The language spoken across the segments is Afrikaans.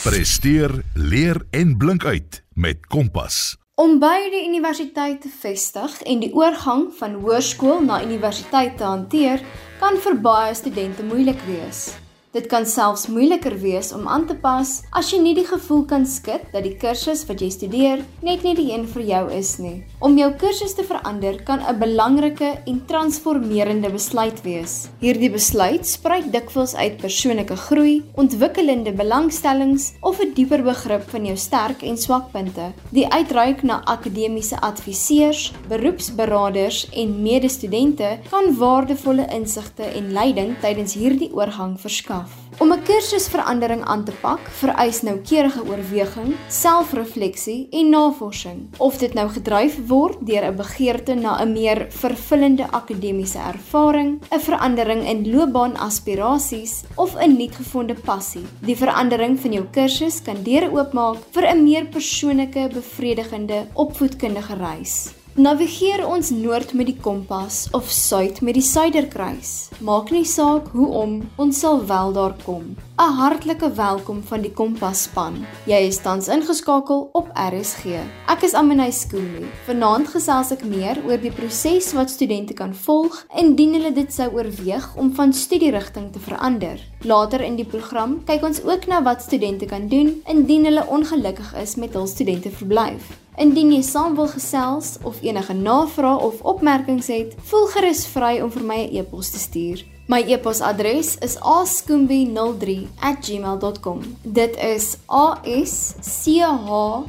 Presteer, leer en blink uit met Kompas. Om beide universiteite te vestig en die oorgang van hoërskool na universiteit te hanteer, kan vir baie studente moeilik wees. Dit kan selfs moeiliker wees om aan te pas as jy nie die gevoel kan skit dat die kursus wat jy studeer net nie die een vir jou is nie. Om jou kursus te verander kan 'n belangrike en transformerende besluit wees. Hierdie besluit spruit dikwels uit persoonlike groei, ontwikkelende belangstellings of 'n dieper begrip van jou sterk en swakpunte. Die uitreik na akademiese adviseurs, beroepsberaders en medestudente kan waardevolle insigte en leiding tydens hierdie oorgang verskaf af. Om 'n kursusverandering aan te pak, vereis noukeurige oorweging, selfrefleksie en navorsing. Of dit nou gedryf word deur 'n begeerte na 'n meer vervullende akademiese ervaring, 'n verandering in loopbaanaspirasies of 'n nuutgevonde passie. Die verandering van jou kursus kan deure oopmaak vir 'n meer persoonlike, bevredigende opvoedkundige reis. Navigeer ons noord met die kompas of suid met die suiderkruis. Maak nie saak hoe om, ons sal wel daar kom. 'n Hartlike welkom van die Kompas span. Jy is tans ingeskakel op RSG. Ek is Aminay Skoolie. Vanaand gesels ek meer oor die proses wat studente kan volg indien hulle dit sou oorweeg om van studierigting te verander. Later in die program kyk ons ook na wat studente kan doen indien hulle ongelukkig is met hul studenteverblyf. Indien jy saam wil gesels of enige navrae of opmerkings het, voel gerus vry om vir my 'n e-pos te stuur. My e-posadres is askoombie03@gmail.com. Dit is a s c h o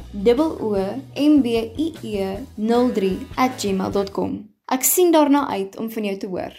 m b i e 03@gmail.com. Ek sien daarna uit om van jou te hoor.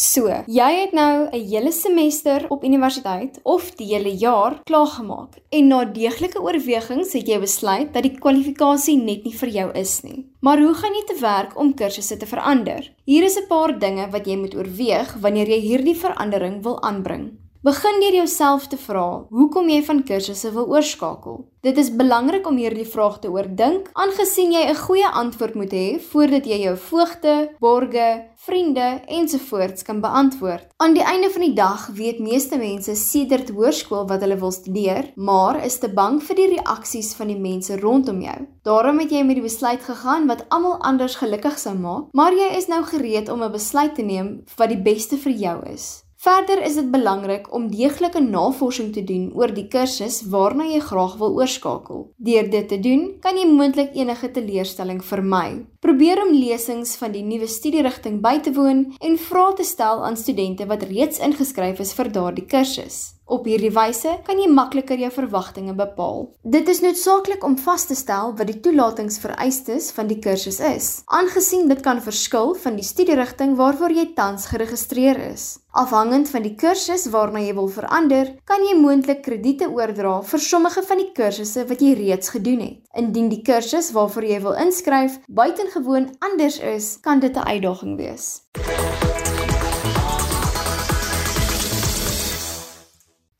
So, jy het nou 'n hele semester op universiteit of die hele jaar klaargemaak en na deeglike oorwegings het jy besluit dat die kwalifikasie net nie vir jou is nie. Maar hoe gaan jy te werk om kursusse te verander? Hier is 'n paar dinge wat jy moet oorweeg wanneer jy hierdie verandering wil aanbring. Begin deur jouself te vra hoekom jy van kursusse wil oorskakel. Dit is belangrik om hierdie vraag te oordink, aangesien jy 'n goeie antwoord moet hê voordat jy jou voogte, borge, vriende ensovoorts kan beantwoord. Aan die einde van die dag weet meeste mense sedert hoërskool wat hulle wil studeer, maar is te bang vir die reaksies van die mense rondom jou. Daarom het jy met die besluit gegaan wat almal anders gelukkig sou maak, maar jy is nou gereed om 'n besluit te neem wat die beste vir jou is. Verder is dit belangrik om deeglike navorsing te doen oor die kursus waarna jy graag wil oorskakel. Deur dit te doen, kan jy moontlik enige teleurstelling vermy. Probeer om lesings van die nuwe studierigting by te woon en vrae te stel aan studente wat reeds ingeskryf is vir daardie kursus. Op hierdie wyse kan jy makliker jou verwagtinge bepaal. Dit is noodsaaklik om vas te stel wat die toelatingsvereistes van die kursus is, aangesien dit kan verskil van die studierigting waarvoor jy tans geregistreer is. Afhangend van die kursus waarna jy wil verander, kan jy moontlik krediete oordra vir sommige van die kursusse wat jy reeds gedoen het. Indien die kursus waarvoor jy wil inskryf buitengewoon anders is, kan dit 'n uitdaging wees.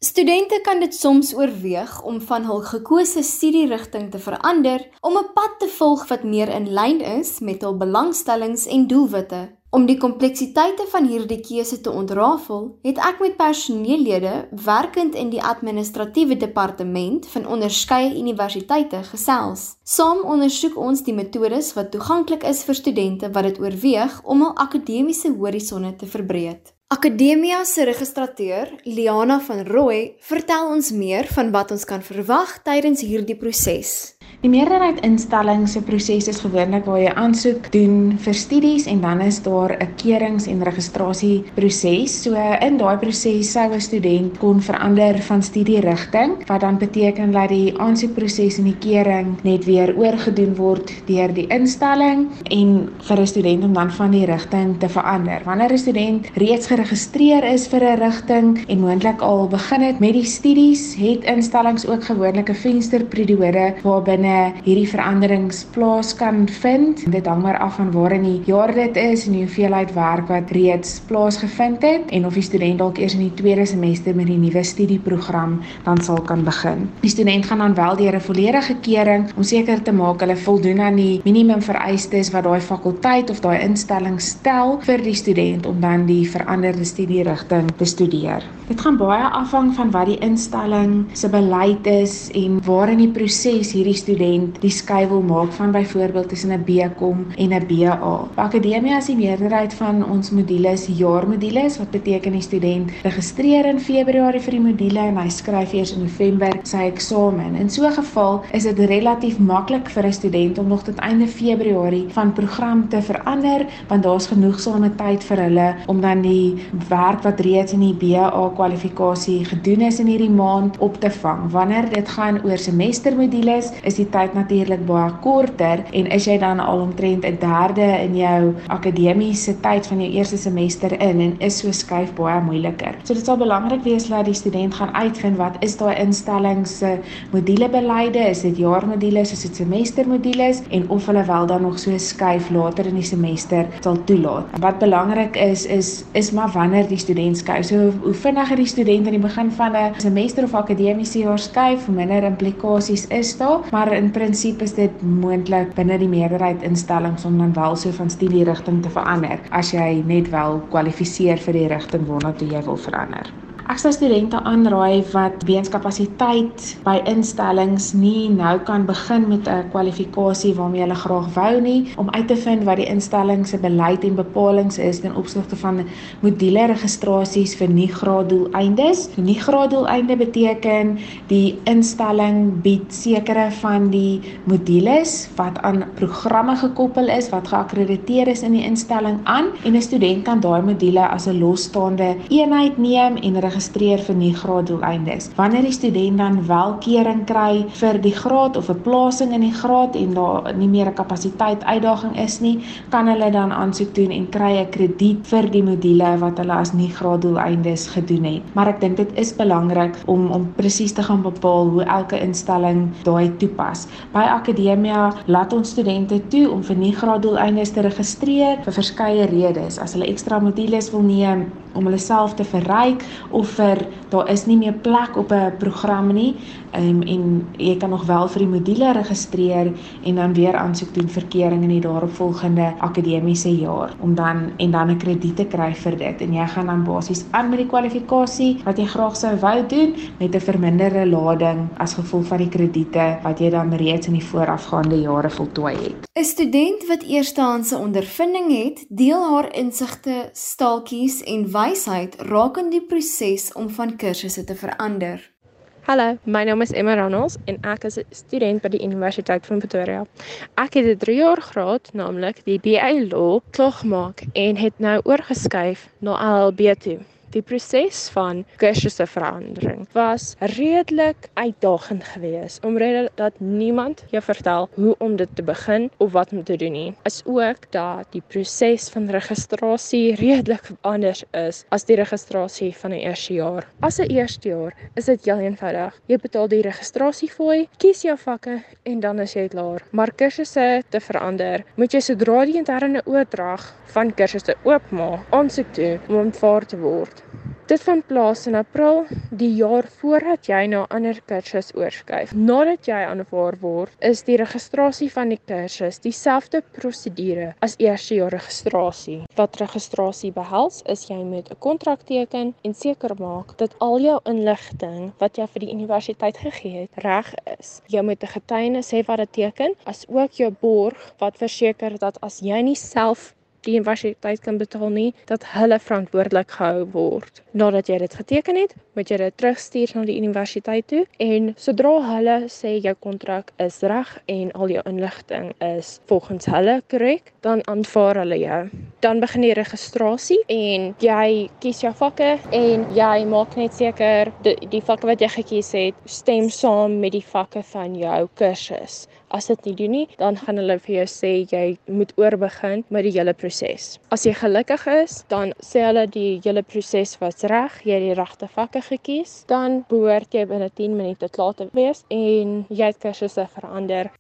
Studente kan dit soms oorweeg om van hul gekose studierigting te verander om 'n pad te volg wat meer in lyn is met hul belangstellings en doelwitte. Om die kompleksiteite van hierdie keuse te ontrafel, het ek met personeellede werkend in die administratiewe departement van onderskeie universiteite gesels. Saam ondersoek ons die metodes wat toeganklik is vir studente wat dit oorweeg om hul akademiese horisonne te verbreek. Akademia se registrateur, Liana van Rooi, vertel ons meer van wat ons kan verwag tydens hierdie proses. Die meerderheid instellings se proses is gewoonlik waar jy aansoek doen vir studies en dan is daar 'n keurings- en registrasieproses. So in daai proses sou 'n student kon verander van studierigting, wat dan beteken dat die aansoekproses en die keuring net weer oorgedoen word deur die instelling en vir 'n student om dan van die rigting te verander. Wanneer 'n student reeds geregistreer is vir 'n rigting en moontlik al begin het met die studies, het instellings ook gewoonlik 'n vensterperiode waarbinne hierdie veranderings plaas kan vind. Dit hang maar af van waar in die jaar dit is en die hoeveelheid werk wat reeds plaasgevind het en of die student dalk eers in die tweede semester met die nuwe studieprogram dan sal kan begin. Die student gaan dan wel deur 'n volledige keuring om seker te maak hulle voldoen aan die minimum vereistes wat daai fakulteit of daai instelling stel vir die student om dan die verandering veranderde studierigting te studeer. Dit gaan baie afhang van wat die instelling se beleid is en waar in die proses hierdie student die skuil wil maak van byvoorbeeld tussen 'n BCom en 'n BA. By akademie is die meerderheid van ons modules jaarmodules wat beteken die student registreer in Februarie vir die module en hy skryf eers in November sy eksamen. In so 'n geval is dit relatief maklik vir 'n student om nog tot einde Februarie van program te verander want daar's genoegsame tyd vir hulle om dan die werk wat reeds in die BA kwalifikasie gedoen is in hierdie maand op te vang. Wanneer dit gaan oor semestermodules, is die tyd natuurlik baie korter en is jy dan al omtrent 'n derde in jou akademiese tyd van jou eerste semester in en is so skuif baie moeiliker. So dit sal belangrik wees dat die student gaan uitvind wat is daai instellings se modulebeleide, is dit jaarmodules, is dit semestermodules en of hulle wel dan nog so skuif later in die semester sal toelaat. Wat belangrik is is is maar wanneer die student skuif. So hoe vinniger die student aan die begin van 'n semester of akademiese jaar skuif, hoe minder implikasies is daar, maar in prinsipie is dit moontlik binne die meerderheid instellings om dan wel so van studierigting te verander as jy net wel kwalifiseer vir die rigting waarna toe jy wil verander. Ek sal studente aanraai wat weens kapasiteit by instellings nie nou kan begin met 'n kwalifikasie waarmee hulle graag wou nie om uit te vind wat die instelling se beleid en bepalinge is ten opsigte van module registrasies vir nie graaddoeleindes. Nie graaddoeleinde beteken die instelling bied sekere van die modules wat aan programme gekoppel is wat geakkrediteer is in die instelling aan en 'n student kan daai module as 'n losstaande eenheid neem en geregistreer vir nie graaddoeleindes. Wanneer die student dan wel kering kry vir die graad of 'n plasing in die graad en daar nie meer 'n kapasiteit uitdaging is nie, kan hulle dan aansoek doen en kry 'n krediet vir die module wat hulle as nie graaddoeleindes gedoen het. Maar ek dink dit is belangrik om om presies te gaan bepaal hoe elke instelling daai toepas. By akademia laat ons studente toe om vir nie graaddoeleindes te registreer vir verskeie redes. As hulle ekstra modules wil neem om hulle self te verryk of vir daar is nie meer plek op 'n program nie um, en jy kan nog wel vir die module registreer en dan weer aansoek doen vir kering in die daaropvolgende akademiese jaar om dan en dan 'n krediet te kry vir dit en jy gaan dan basies aan met die kwalifikasie wat jy graag sou wou doen met 'n verminderde lading as gevolg van die krediete wat jy dan reeds in die voorafgaande jare voltooi het. 'n Student wat eerstehandse ondervinding het, deel haar insigte, staaltjies en wysheid rakende die proses om van kursusse te verander. Hallo, my naam is Emma Ronalds en ek is 'n student by die Universiteit van Pretoria. Ek het 'n 3 jaar graad, naamlik die BA Law, klaar gemaak en het nou oorgeskuif na LLB toe. Die proses van kursusse verandering was redelik uitdagend geweest omdat dat niemand jou vertel hoe om dit te begin of wat om te doen nie. Is ook dat die proses van registrasie redelik anders is as die registrasie van 'n eerste jaar. As 'n eerste jaar is dit heel eenvoudig. Jy betaal die registrasiefooi, kies jou vakke en dan is jy klaar. Maar kursusse te verander, moet jy sodra die interne oordrag van kursusse oopmaak, aansoek doen om ontvaar te word. Dit vind plaas in April die jaar voordat jy na ander kursus oorskuif. Nadat jy aanvaar word, is die registrasie van die kursus dieselfde prosedure as eerstejaar registrasie. Wat registrasie behels, is jy moet 'n kontrak teken en seker maak dat al jou inligting wat jy vir die universiteit gegee het, reg is. Jy moet 'n getuienis hê wat dit teken, as ook jou borg wat verseker dat as jy nie self die universiteit kan betaal nie, dat hulle verantwoordelik gehou word. Nadat jy dit geteken het, moet jy dit terugstuur na die universiteit toe en sodra hulle sê jou kontrak is reg en al jou inligting is volgens hulle korrek, dan aanvaar hulle jou. Dan begin die registrasie en jy kies jou vakke en jy maak net seker die, die vakke wat jy gekies het stem saam met die vakke van jou kursus. As dit nie doen nie, dan gaan hulle vir jou sê jy moet oorbegin met die hele proses. As jy gelukkig is, dan sê hulle die hele proses was reg, jy het die regte vakke gekies, dan behoort jy binne 10 minute klaar te wees en jy het kursusse verander.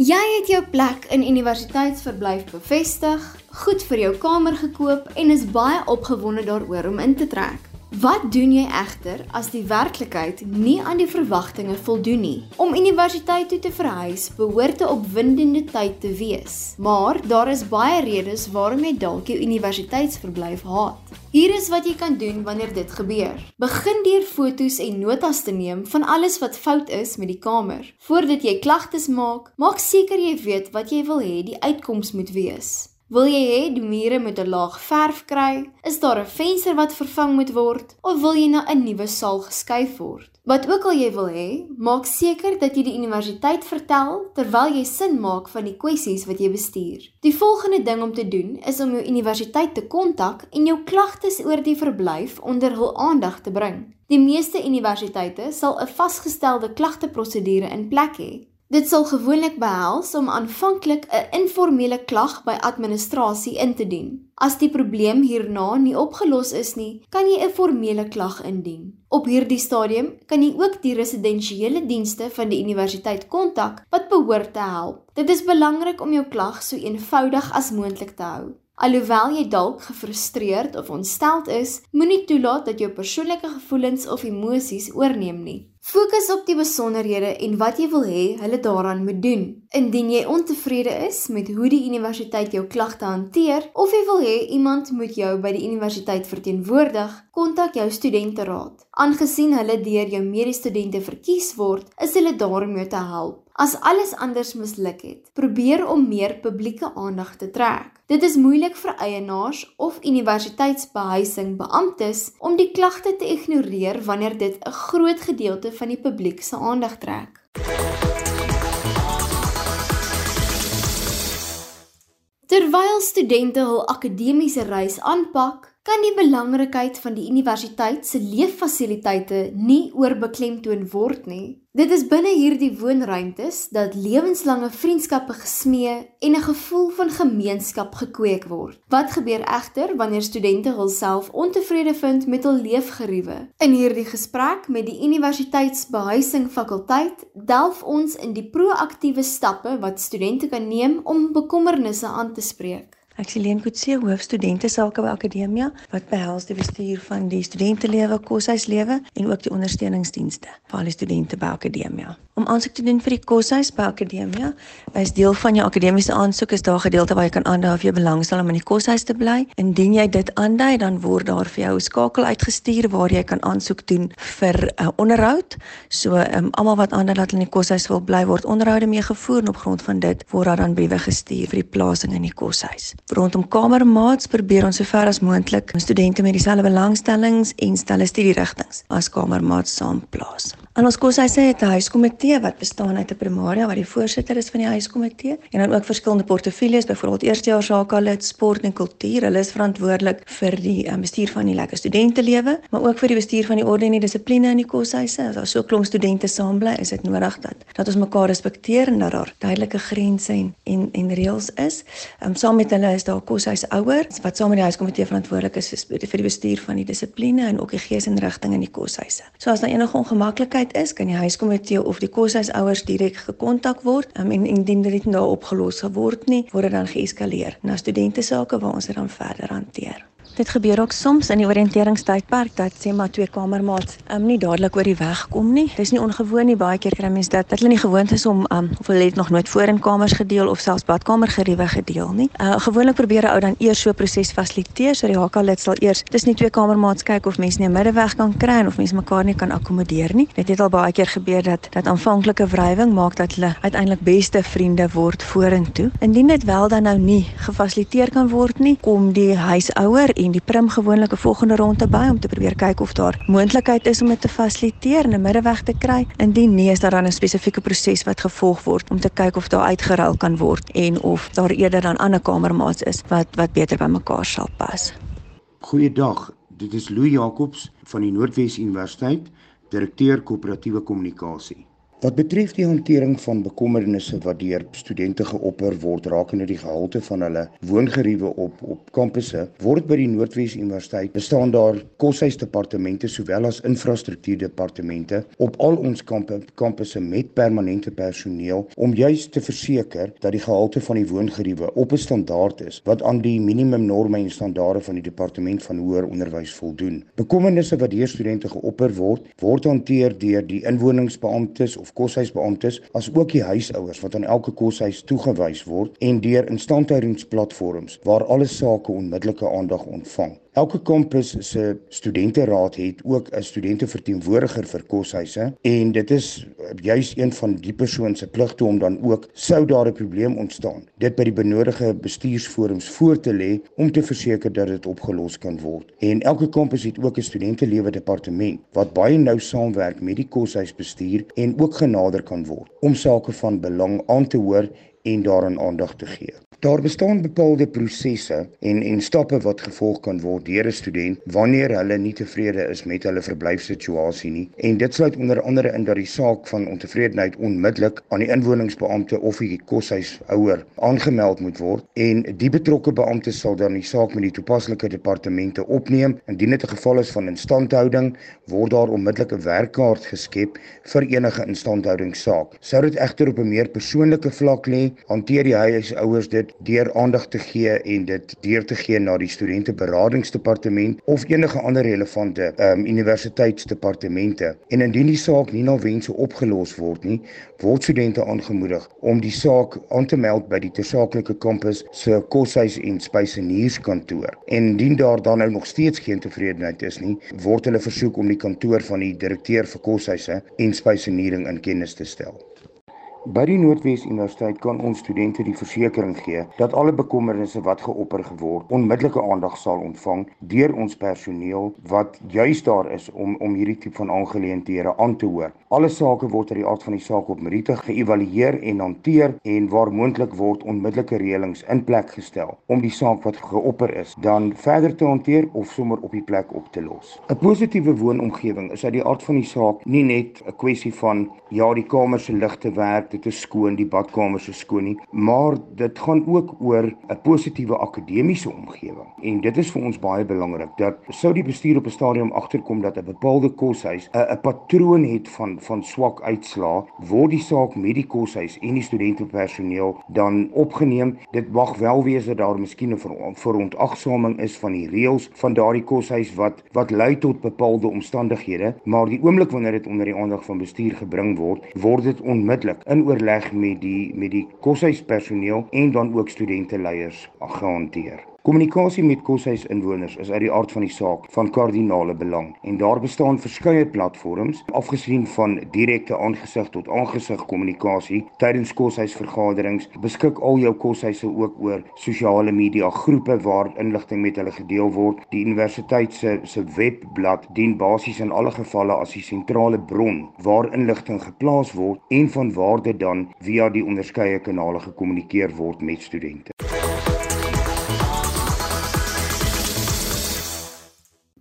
Jy het jou plek in universiteitsverblyf bevestig, goed vir jou kamer gekoop en is baie opgewonde daaroor om in te trek. Wat doen jy egter as die werklikheid nie aan die verwagtinge voldoen nie? Om universiteit toe te verhuis behoort 'n opwindende tyd te wees, maar daar is baie redes waarom jy dalk jou universiteitsverblyf haat. Hier is wat jy kan doen wanneer dit gebeur. Begin deur foto's en notas te neem van alles wat fout is met die kamer. Voordat jy klagtes maak, maak seker jy weet wat jy wil hê die uitkoms moet wees. Wil jy hê die mure moet 'n laag verf kry? Is daar 'n venster wat vervang moet word of wil jy na 'n nuwe saal geskuif word? Wat ook al jy wil hê, maak seker dat jy die universiteit vertel terwyl jy sin maak van die kwessies wat jy bestuur. Die volgende ding om te doen is om jou universiteit te kontak en jou klagtes oor die verblyf onder hul aandag te bring. Die meeste universiteite sal 'n vasgestelde klagteprosedure in plek hê. Dit sal gewoonlik behels om aanvanklik 'n informele klag by administrasie in te dien. As die probleem hierna nie opgelos is nie, kan jy 'n formele klag indien. Op hierdie stadium kan jy ook die residensiële dienste van die universiteit kontak wat behoort te help. Dit is belangrik om jou klag so eenvoudig as moontlik te hou. Alhoewel jy dalk gefrustreerd of ontsteld is, moenie toelaat dat jou persoonlike gevoelens of emosies oorneem nie. Fokus op die besonderhede en wat jy wil hê hulle daaraan moet doen. Indien jy ontevrede is met hoe die universiteit jou klagte hanteer of jy wil hê iemand moet jou by die universiteit verteenwoordig, kontak jou studenteraad. Aangesien hulle deur jou medestudente verkies word, is hulle daar om jou te help. As alles anders misluk het, probeer om meer publieke aandag te trek. Dit is moeilik vir eienaars of universiteitsbehuising beamptes om die klagte te ignoreer wanneer dit 'n groot gedeelte van die publiek se aandag trek. Terwyl studente hul akademiese reis aanpak, kan die belangrikheid van die universiteit se leeffasiliteite nie oorbeklemtoon word nie. Dit is binne hierdie woonruimtes dat lewenslange vriendskappe gesmee en 'n gevoel van gemeenskap gekweek word. Wat gebeur egter wanneer studente hulself ontevrede vind met hul leefgeriewe? In hierdie gesprek met die universiteitsbehuising fakulteit delf ons in die proaktiewe stappe wat studente kan neem om bekommernisse aan te spreek. Ek is Helene Kutse, hoofstudente sake by Akademia wat behels die bestuur van die studentelewe, koshuislewe en ook die ondersteuningsdienste vir al die studente by Akademia. Om aansoek te doen vir die koshuis by Akademia, is deel van jou akademiese aansoek is daar gedeelte waar jy kan aandui of jy belangstel om in die koshuis te bly. Indien jy dit aandui, dan word daar vir jou 'n skakel uitgestuur waar jy kan aansoek doen vir 'n uh, onderhoud. So um, almal wat aandui dat hulle in die koshuis wil bly, word onderhoude mee gevoer en op grond van dit word daar dan briewe gestuur vir die plasing in die koshuis rondom kamermaats probeer ons sover as moontlik studente met dieselfde belangstellings en stelle studierigtinge as kamermaats saamplaas. In ons koshuise het 'n huiskomitee wat bestaan uit 'n primaria wat die voorsitter is van die huiskomitee en dan ook verskillende portefeuilles, byvoorbeeld eerstejaars sake lid, sport en kultuur. Hulle is verantwoordelik vir die um, bestuur van die lekker studentelewe, maar ook vir die bestuur van die orde en die dissipline in die koshuise. As daar so klomp studente saam bly, is dit nodig dat dat ons mekaar respekteer en dat daar duidelike grense en en, en reëls is. Um, saam met hulle is daar koshuisouers wat saam met die huiskomitee verantwoordelik is vir die bestuur van die dissipline en ook die geesinrigting in die koshuise. So as daar enige ongemaklikheid is, kan die huiskomitee of die koshuisouers direk gekontak word um, en indien dit nie daar opgelos geword nie, word dit dan geeskaleer na studente sake waar ons dit dan verder hanteer. Dit gebeur ook soms in die oriënteringstydperk dat sê maar twee kamermaats um, nie dadelik oor die weg kom nie. Dis nie ongewoon nie. Baie keer kry mense dat dat hulle nie gewoond is om um, of hulle het nog nooit voor in kamers gedeel of selfs badkamergeriewe gedeel nie. Uh, gewoonlik probeer 'n ou dan eers so 'n proses fasiliteer so die HK lid sal eers tussen die twee kamermaats kyk of mense nie 'n middeweg kan kry en of mense mekaar nie kan akkommodeer nie. Dit het al baie keer gebeur dat dat aanvanklike wrywing maak dat hulle uiteindelik beste vriende word vorentoe. Indien dit wel dan nou nie gefasiliteer kan word nie, kom die huisouer en die prim gewoonlik 'n volgende ronde by om te probeer kyk of daar moontlikheid is om dit te fasiliteer en 'n middeweg te kry. Indien nie is daar dan 'n spesifieke proses wat gevolg word om te kyk of daar uitgeruil kan word en of daar eerder dan ander kamermaats is wat wat beter by mekaar sal pas. Goeiedag. Dit is Louis Jacobs van die Noordwes Universiteit, direkteur koöperatiewe kommunikasie. Wat betref die hantering van bekommernisse wat deur studente geopper word rakende die gehalte van hulle woongeriewe op op kampusse, word by die Noordwes Universiteit bestaan daar koshuisdepartemente sowel as infrastruktuurdepartemente op al ons kampe, kampusse met permanente personeel om juis te verseker dat die gehalte van die woongeriewe op 'n standaard is wat aan die minimumnorme en standaarde van die departement van hoër onderwys voldoen. Bekommernisse wat deur studente geopper word, word hanteer deur die inwoningsbeamptes of koshuisbeamptes as ook die huisouers wat aan elke koshuis toegewys word en deur instandhoudingsplatforms waar alle sake onmiddellike aandag ontvang. Elke kampus se studenteraad het ook 'n studenteverteenwoordiger vir koshuise en dit is juis een van die persone se pligte om dan ook sou daar 'n probleem ontstaan dit by die benodigde bestuursforums voor te lê om te verseker dat dit opgelos kan word. En elke kampus het ook 'n studentelewe departement wat baie nou saamwerk met die koshuisbestuur en ook genader kan word om sake van belang aan te hoor en daaraan aandag te gee. Daar bestaan bepaalde prosesse en en stappe wat gevolg kan word deur 'n student wanneer hulle nie tevrede is met hulle verblyfsituasie nie. En dit sluit onder andere in dat die saak van ontevredenheid onmiddellik aan die inwoningsbeampte of die koshuishouer aangemeld moet word en die betrokke beampte sal dan die saak met die toepaslike departemente opneem. Indien dit 'n geval is van instandhouding, word daar onmiddellik 'n werkkaart geskep vir enige instandhoudingssaak. Sou dit egter op 'n meer persoonlike vlak lê, hanteer die huisouers dit deur aandag te gee en dit deur te gee na die studente beradingsdepartement of enige ander relevante um, universiteitsdepartemente. En indien die saak nie na wense opgelos word nie, word studente aangemoedig om die saak aan te meld by die tersaaklike kampus se koshuis en spysenierskantoor. En indien daar dan nou nog steeds geen tevredenheid is nie, word hulle versoek om die kantoor van die direkteur vir koshuise en spyseniering in kennis te stel. By die Noordwes Universiteit kan ons studente die versekering gee dat alle bekommernisse wat geopper geword onmiddellike aandag sal ontvang deur ons personeel wat juis daar is om om hierdie tipe van aangeleenthede aan te hoor. Alle sake word uit die aard van die saak op meriete geëvalueer en hanteer en waar moontlik word onmiddellike reëlings in plek gestel om die saak wat geopper is dan verder te hanteer of sommer op die plek op te los. 'n Positiewe woonomgewing is uit die aard van die saak nie net 'n kwessie van ja, die kamer se ligte werk dit is skoon, die badkamer is skoon nie, maar dit gaan ook oor 'n positiewe akademiese omgewing. En dit is vir ons baie belangrik dat sou die bestuur op 'n stadium agterkom dat 'n bepaalde koshuis 'n 'n patroon het van van swak uitslae, word die saak met die koshuis en die studentepersoneel dan opgeneem. Dit mag wel wees dat daar miskien 'n verontagsaming is van die reëls van daardie koshuis wat wat lei tot bepaalde omstandighede, maar die oomblik wanneer dit onder die aandag van bestuur gebring word, word dit onmiddellik in oorleg met die met die koshuispersoneel en dan ook studente leiers gehanteer. Kommunikasie met koshuisinwoners is uit die aard van die saak van kardinale belang en daar bestaan verskeie platforms afgesien van direkte aangesig tot aangesig kommunikasie tydens koshuisvergaderings beskik al jou koshuise ook oor sosiale media groepe waar inligting met hulle gedeel word die universiteit se se webblad dien basies in alle gevalle as die sentrale bron waar inligting geplaas word en van waar dit dan via die onderskeie kanale gekommunikeer word met studente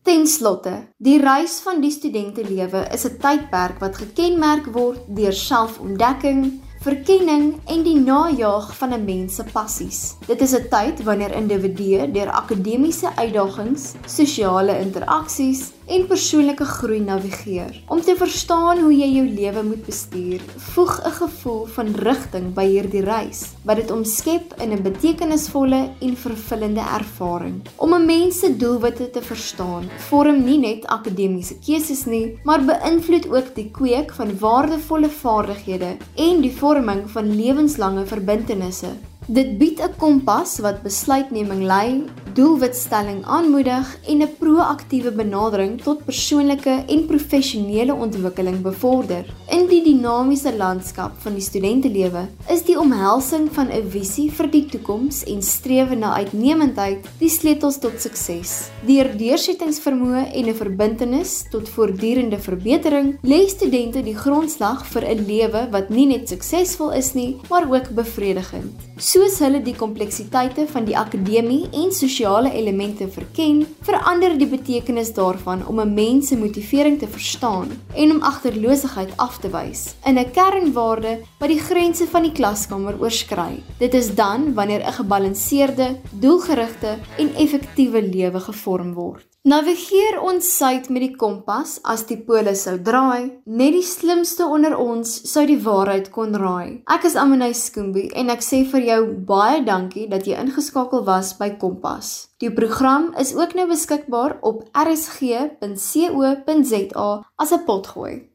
Ten slotte, die reis van die studentelewe is 'n tydperk wat gekenmerk word deur selfontdekking, verkenning en die najaag van 'n mens se passies. Dit is 'n tyd wanneer individue deur akademiese uitdagings, sosiale interaksies en persoonlike groei navigeer. Om te verstaan hoe jy jou lewe moet bestuur, voeg 'n gevoel van rigting by hierdie reis wat dit omskep in 'n betekenisvolle en vervullende ervaring. Om 'n mens se doelwitte te verstaan, vorm nie net akademiese keuses nie, maar beïnvloed ook die kweek van waardevolle vaardighede en die vorming van lewenslange verbintenisse. Dit bied 'n kompas wat besluitneming lei, doelwitstelling aanmoedig en 'n proaktiewe benadering tot persoonlike en professionele ontwikkeling bevorder. In die dinamiese landskap van die studentelewe is die omhelsing van 'n visie vir die toekoms en strewe na uitnemendheid die sleutels tot sukses. Deur deursettingsvermoë en 'n verbintenis tot voortdurende verbetering, lê studente die grondslag vir 'n lewe wat nie net suksesvol is nie, maar ook bevredigend. So Soos hulle die kompleksiteite van die akademie en sosiale elemente verken, verander die betekenis daarvan om 'n mens se motivering te verstaan en om agterloosigheid af te wys in 'n kernwaarde wat die grense van die klaskamer oorskry. Dit is dan wanneer 'n gebalanseerde, doelgerigte en effektiewe lewe gevorm word. Navigeer ons suid met die kompas as die pole sou draai, net die slimste onder ons sou die waarheid kon raai. Ek is Amanay Skoombie en ek sê vir jou baie dankie dat jy ingeskakel was by Kompas. Die program is ook nou beskikbaar op rsg.co.za as 'n potgooi.